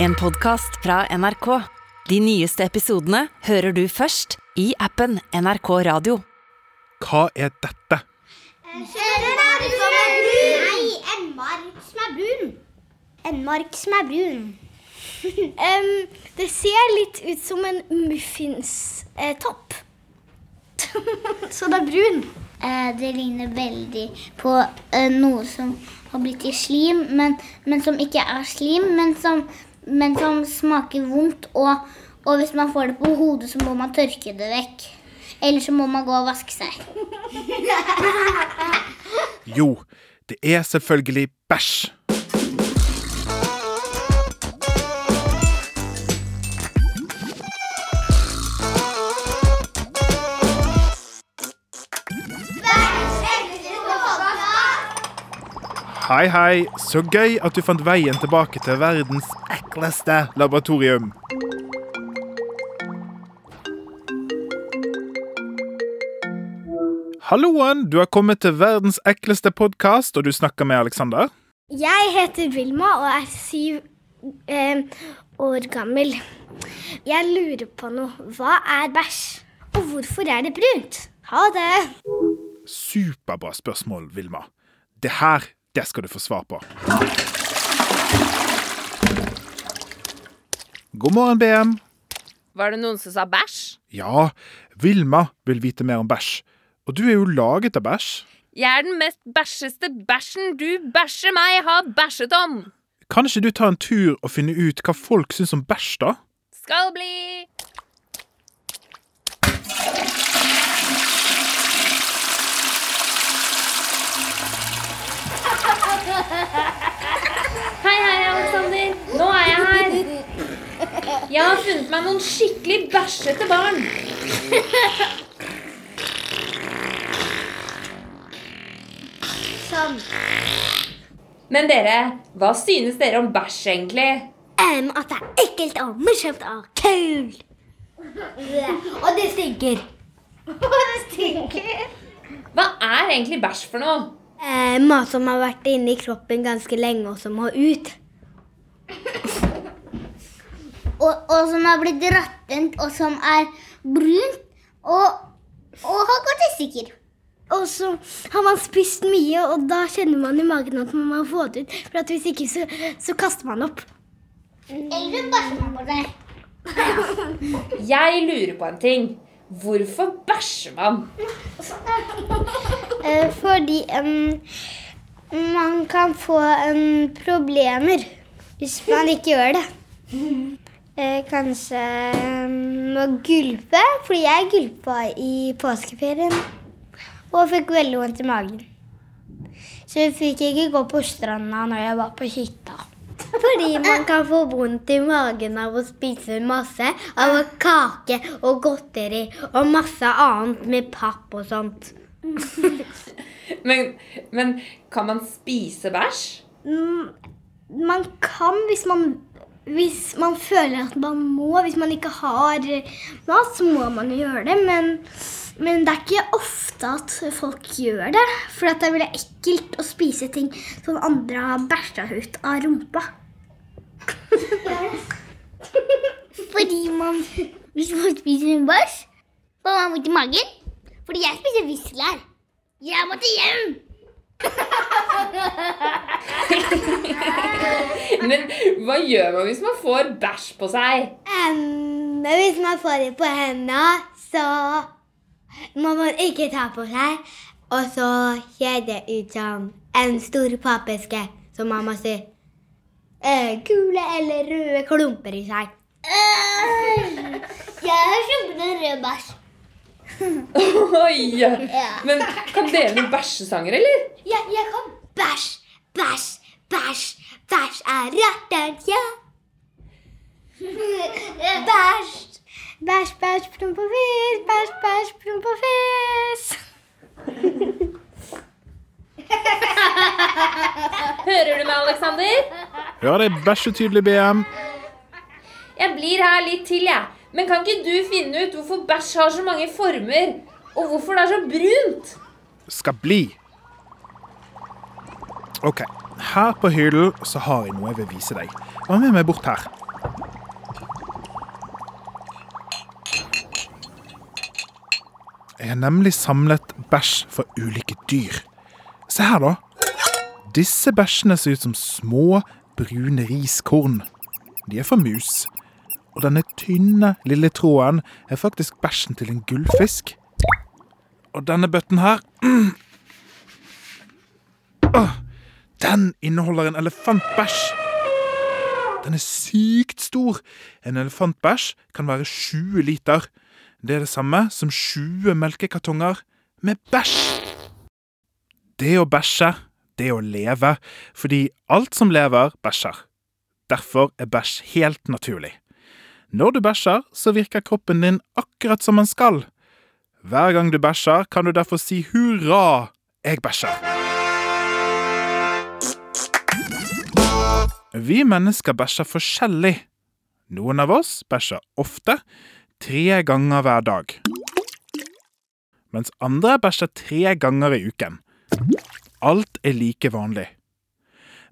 En podkast fra NRK. De nyeste episodene hører du først i appen NRK Radio. Hva er dette? En mark som er brun. Nei, en mark som er brun. En mark som er brun. um, det ser litt ut som en muffinstopp. Så det er brun. Eh, det ligner veldig på eh, noe som har blitt i slim, men, men som ikke er slim, men som, men som smaker vondt. Og, og hvis man får det på hodet, så må man tørke det vekk. Eller så må man gå og vaske seg. Jo, det er selvfølgelig bæsj. Hei, hei. Så gøy at du fant veien tilbake til verdens ekleste laboratorium. Halloen, du har kommet til verdens ekleste podkast, og du snakker med Aleksander. Jeg heter Vilma og er syv eh, år gammel. Jeg lurer på noe. Hva er bæsj? Og hvorfor er det brunt? Ha det. Superbra spørsmål, Vilma. Det her, det skal du få svar på. God morgen, BM. Var det noen som sa bæsj? Ja, Vilma vil vite mer om bæsj. Og du er jo laget av bæsj. Jeg er den mest bæsjeste bæsjen du bæsjer meg har bæsjet om. Kan ikke du ta en tur og finne ut hva folk syns om bæsj, da? Skal bli. Hei, hei, Alexander. Nå er jeg her. Jeg har funnet meg noen skikkelig bæsjete barn. Sånn. Men dere, hva synes dere om bæsj, egentlig? Um, at det er ekkelt og morsomt og kult. Og det stinker. det stinker. Hva er egentlig bæsj for noe? Eh, mat som har vært inni kroppen ganske lenge, og som må ut. Og, og som har blitt råttent, og som er brunt, og, og har gått i stykker. Og så har man spist mye, og da kjenner man i magen at man må få det ut. For at hvis ikke, så, så kaster man opp. Eller bæsjer man på seg. Jeg lurer på en ting. Hvorfor bæsjer man? Eh, fordi um, man kan få um, problemer hvis man ikke gjør det. Eh, kanskje em, å gulpe, fordi jeg gulpa i påskeferien. Og fikk veldig vondt i magen. Så jeg fikk ikke gå på stranda når jeg var på hytta. Fordi man kan få vondt i magen av å spise masse av kake og godteri og masse annet med papp og sånt. Men, men kan man spise bæsj? Mm, Man kan hvis man, hvis man føler at man må. Hvis man ikke har mat, så må man gjøre det. Men, men det er ikke ofte at folk gjør det. For det er veldig ekkelt å spise ting som andre har bæsja ut av rumpa. Fordi man, hvis man spiser en bæsj, får man vondt i magen. Fordi jeg spiser Whistler. Jeg måtte hjem. Men hva gjør man hvis man får bæsj på seg? Um, hvis man får det på hendene, så må man ikke ta på seg. Og så ser det ut som en stor pappeske som mamma sier. Uh, gule eller røde klumper i seg. Jeg har kjøpt en rød bæsj. Oi! Men kan dere noen bæsjesanger, eller? Ja, jeg kan bæsj, bæsj, bæsj. Bæsj er rattet, ja. Bæsj. Bæsj, bæsj, promp og fis. Bæsj, bæsj, promp og fis. Hører du meg, Alexander? Ja, det er bæsjetydelig, BM. Jeg blir her litt til, jeg. Men kan ikke du finne ut hvorfor bæsj har så mange former? Og hvorfor det er så brunt? Skal bli. OK. Her på hyllen så har jeg noe jeg vil vise deg. Hva med meg bort her? Jeg har nemlig samlet bæsj for ulike dyr. Se her, da. Disse bæsjene ser ut som små, brune riskorn. De er for mus. Og denne tynne, lille tråden er faktisk bæsjen til en gullfisk. Og denne bøtten her Den inneholder en elefantbæsj. Den er sykt stor. En elefantbæsj kan være 20 liter. Det er det samme som 20 melkekartonger med bæsj. Det å bæsje, det å leve, fordi alt som lever, bæsjer. Derfor er bæsj helt naturlig. Når du bæsjer, så virker kroppen din akkurat som den skal. Hver gang du bæsjer, kan du derfor si hurra, jeg bæsjer. Vi mennesker bæsjer forskjellig. Noen av oss bæsjer ofte, tre ganger hver dag. Mens andre bæsjer tre ganger i uken. Alt er like vanlig.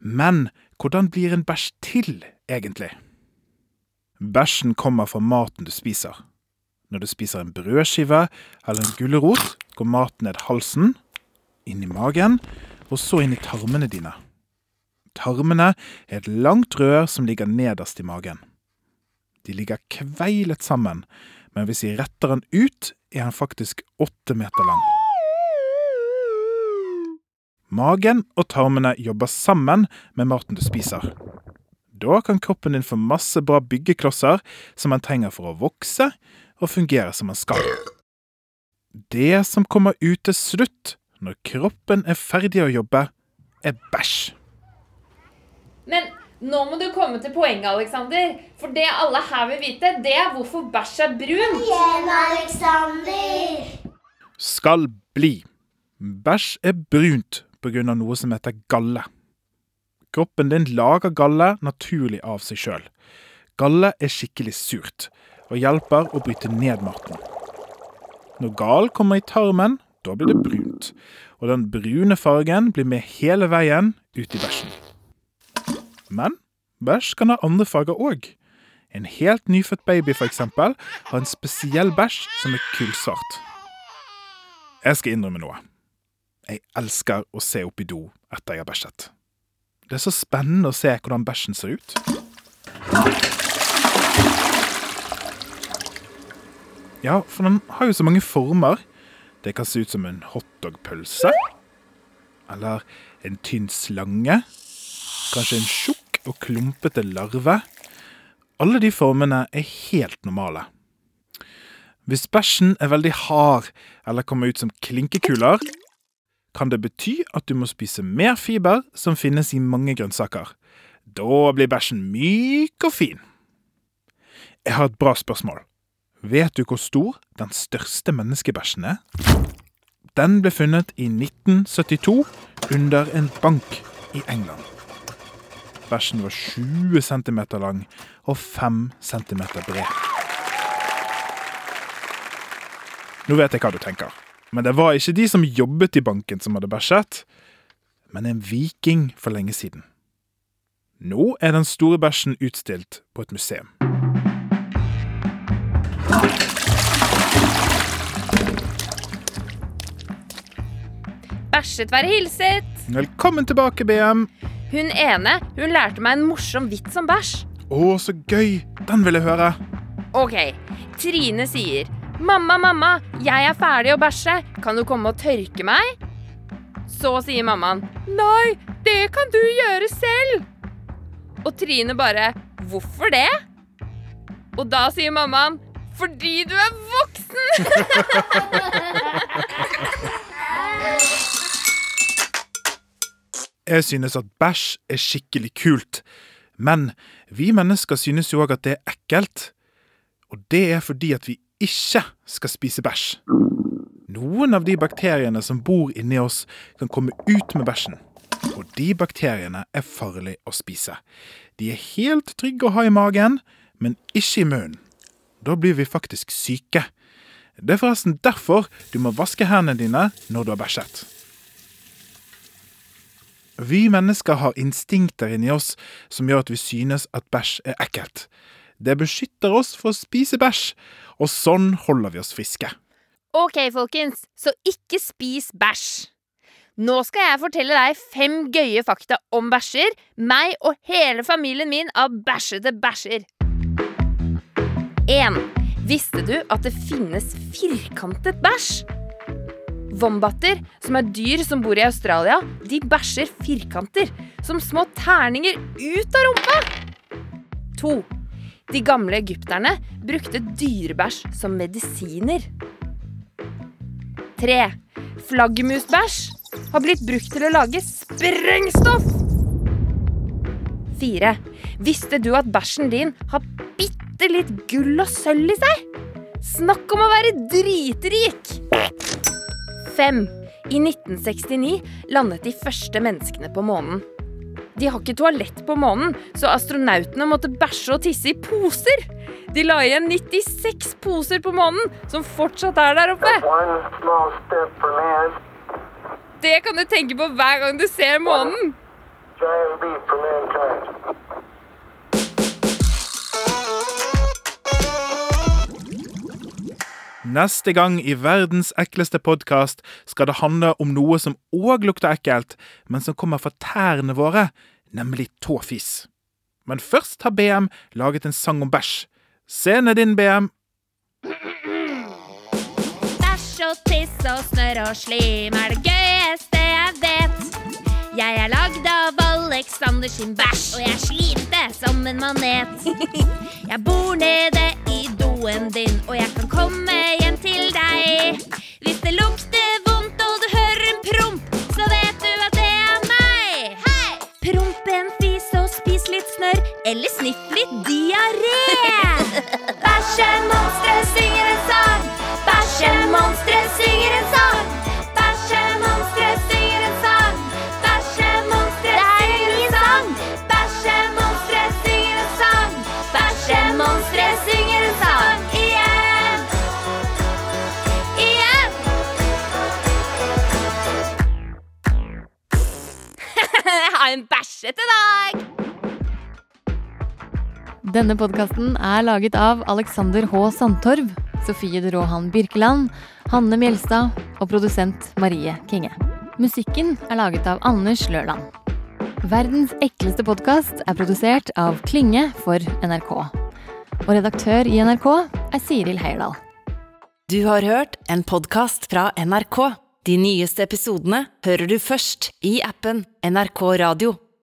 Men hvordan blir en bæsj til, egentlig? Bæsjen kommer fra maten du spiser. Når du spiser en brødskive eller en gulrot, går maten ned halsen, inn i magen, og så inn i tarmene dine. Tarmene er et langt rør som ligger nederst i magen. De ligger kveilet sammen, men hvis vi retter den ut, er den faktisk åtte meter lang. Magen og tarmene jobber sammen med maten du spiser. Da kan kroppen din få masse bra byggeklosser som man trenger for å vokse og fungere som man skal. Det som kommer ut til slutt, når kroppen er ferdig å jobbe, er bæsj. Men nå må du komme til poenget, Alexander. For det alle her vil vite, det er hvorfor bæsj er brun. Igjen, Alexander! Skal bli. Bæsj er brunt pga. noe som heter galle. Kroppen din lager galle naturlig av seg sjøl. Galle er skikkelig surt og hjelper å bryte ned maten. Når gal kommer i tarmen, da blir det brunt. Og den brune fargen blir med hele veien ut i bæsjen. Men bæsj kan ha andre farger òg. En helt nyfødt baby eksempel, har en spesiell bæsj som er kullsvart. Jeg skal innrømme noe. Jeg elsker å se opp i do etter jeg har bæsjet. Det er så spennende å se hvordan bæsjen ser ut. Ja, for den har jo så mange former. Det kan se ut som en hotdogpølse. Eller en tynn slange. Kanskje en tjukk og klumpete larve. Alle de formene er helt normale. Hvis bæsjen er veldig hard eller kommer ut som klinkekuler, kan det bety at du må spise mer fiber som finnes i mange grønnsaker. Da blir bæsjen myk og fin. Jeg har et bra spørsmål. Vet du hvor stor den største menneskebæsjen er? Den ble funnet i 1972 under en bank i England. Bæsjen var 20 cm lang og 5 cm bred. Nå vet jeg hva du tenker, men det var ikke de som jobbet i banken som hadde bæsjet, men en viking for lenge siden. Nå er den store bæsjen utstilt på et museum. Bæsjet være hilset. Velkommen tilbake, BM. Hun ene hun lærte meg en morsom vits om bæsj. Å, så gøy! Den vil jeg høre. Ok, Trine sier Mamma, mamma, jeg er ferdig å bæsje. Kan du komme og tørke meg? Så sier mammaen Nei, det kan du gjøre selv. Og Trine bare Hvorfor det? Og da sier mammaen Fordi du er voksen! Jeg synes at bæsj er skikkelig kult, men vi mennesker synes jo òg at det er ekkelt. Og det er fordi at vi ikke skal spise bæsj. Noen av de bakteriene som bor inni oss, kan komme ut med bæsjen. Og de bakteriene er farlige å spise. De er helt trygge å ha i magen, men ikke i munnen. Da blir vi faktisk syke. Det er forresten derfor du må vaske hendene dine når du har bæsjet. Vi mennesker har instinkter inni oss som gjør at vi synes at bæsj er ekkelt. Det beskytter oss for å spise bæsj, og sånn holder vi oss friske. Ok, folkens, så ikke spis bæsj. Nå skal jeg fortelle deg fem gøye fakta om bæsjer. Meg og hele familien min av bæsjete bæsjer. 1. Visste du at det finnes firkantet bæsj? Wombater, som er dyr som bor i Australia, de bæsjer firkanter, som små terninger ut av rumpa. 2. De gamle egypterne brukte dyrebæsj som medisiner. 3. Flaggermusbæsj har blitt brukt til å lage sprengstoff. 4. Visste du at bæsjen din har bitte litt gull og sølv i seg? Snakk om å være dritrik! 5. I 1969 landet de første menneskene på månen. De har ikke toalett på månen, så astronautene måtte bæsje og tisse i poser. De la igjen 96 poser på månen, som fortsatt er der oppe. Det kan du tenke på hver gang du ser månen. Neste gang i verdens ekleste podkast skal det handle om noe som òg lukter ekkelt, men som kommer fra tærne våre, nemlig tåfis. Men først har BM laget en sang om bæsj. Scenen er din, BM. Bæsj og tiss og snørr og slim er det gøyeste jeg vet. Jeg er lagd av Alexander sin bæsj, og jeg slimte som en manet. Jeg bor nede i doen din, og jeg kan komme 什么？Denne podkasten er laget av Alexander H. Sandtorv, Sofie de Råhan Birkeland, Hanne Mjelstad og produsent Marie Kinge. Musikken er laget av Anders Lørland. Verdens ekleste podkast er produsert av Klynge for NRK. Og redaktør i NRK er Siril Heierdal. Du har hørt en podkast fra NRK. De nyeste episodene hører du først i appen NRK Radio.